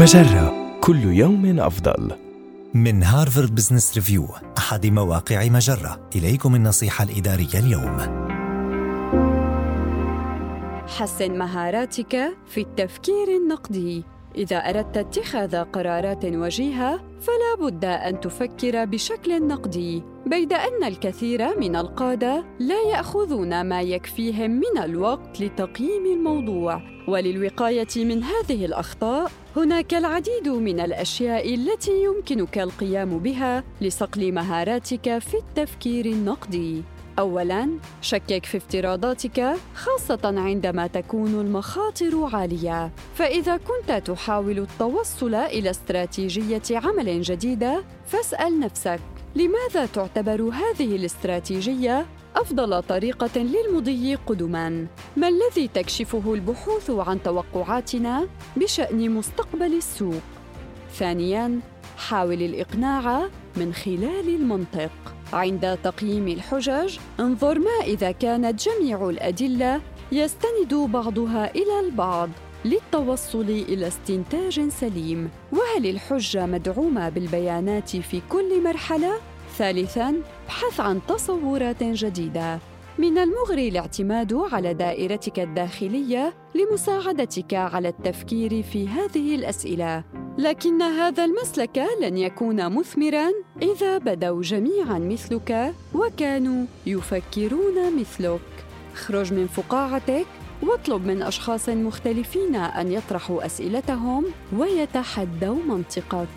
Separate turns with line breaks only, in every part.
مجرة. كل يوم أفضل.
من هارفارد بزنس ريفيو أحد مواقع مجرة. إليكم النصيحة الإدارية اليوم.
حسن مهاراتك في التفكير النقدي. إذا أردت اتخاذ قرارات وجيهة فلا بد أن تفكر بشكل نقدي. بيد أن الكثير من القادة لا يأخذون ما يكفيهم من الوقت لتقييم الموضوع. وللوقاية من هذه الأخطاء هناك العديد من الأشياء التي يمكنك القيام بها لصقل مهاراتك في التفكير النقدي. اولا شكك في افتراضاتك خاصة عندما تكون المخاطر عالية. فإذا كنت تحاول التوصل إلى استراتيجية عمل جديدة فاسأل نفسك لماذا تعتبر هذه الاستراتيجية أفضل طريقة للمضي قدما؟ ما الذي تكشفه البحوث عن توقعاتنا بشأن مستقبل السوق؟ ثانيا حاول الإقناع من خلال المنطق. عند تقييم الحجج انظر ما إذا كانت جميع الأدلة يستند بعضها إلى البعض للتوصل إلى استنتاج سليم. وهل الحجة مدعومة بالبيانات في كل مرحلة؟ ثالثا ابحث عن تصورات جديدة. من المغري الاعتماد على دائرتك الداخلية لمساعدتك على التفكير في هذه الأسئلة. لكن هذا المسلك لن يكون مثمرا. إذا بدوا جميعا مثلك وكانوا يفكرون مثلك. اخرج من فقاعتك واطلب من أشخاص مختلفين أن يطرحوا أسئلتهم ويتحدوا منطقك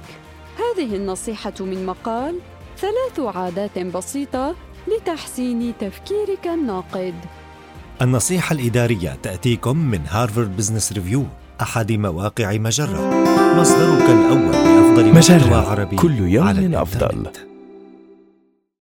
هذه النصيحة من مقال ثلاث عادات بسيطة لتحسين تفكيرك الناقد
النصيحة الإدارية تأتيكم من هارفارد بزنس ريفيو أحد مواقع مجرة مصدرك الأول لأفضل
محتوى
عربي
كل يوم
على الإنترنت.
أفضل.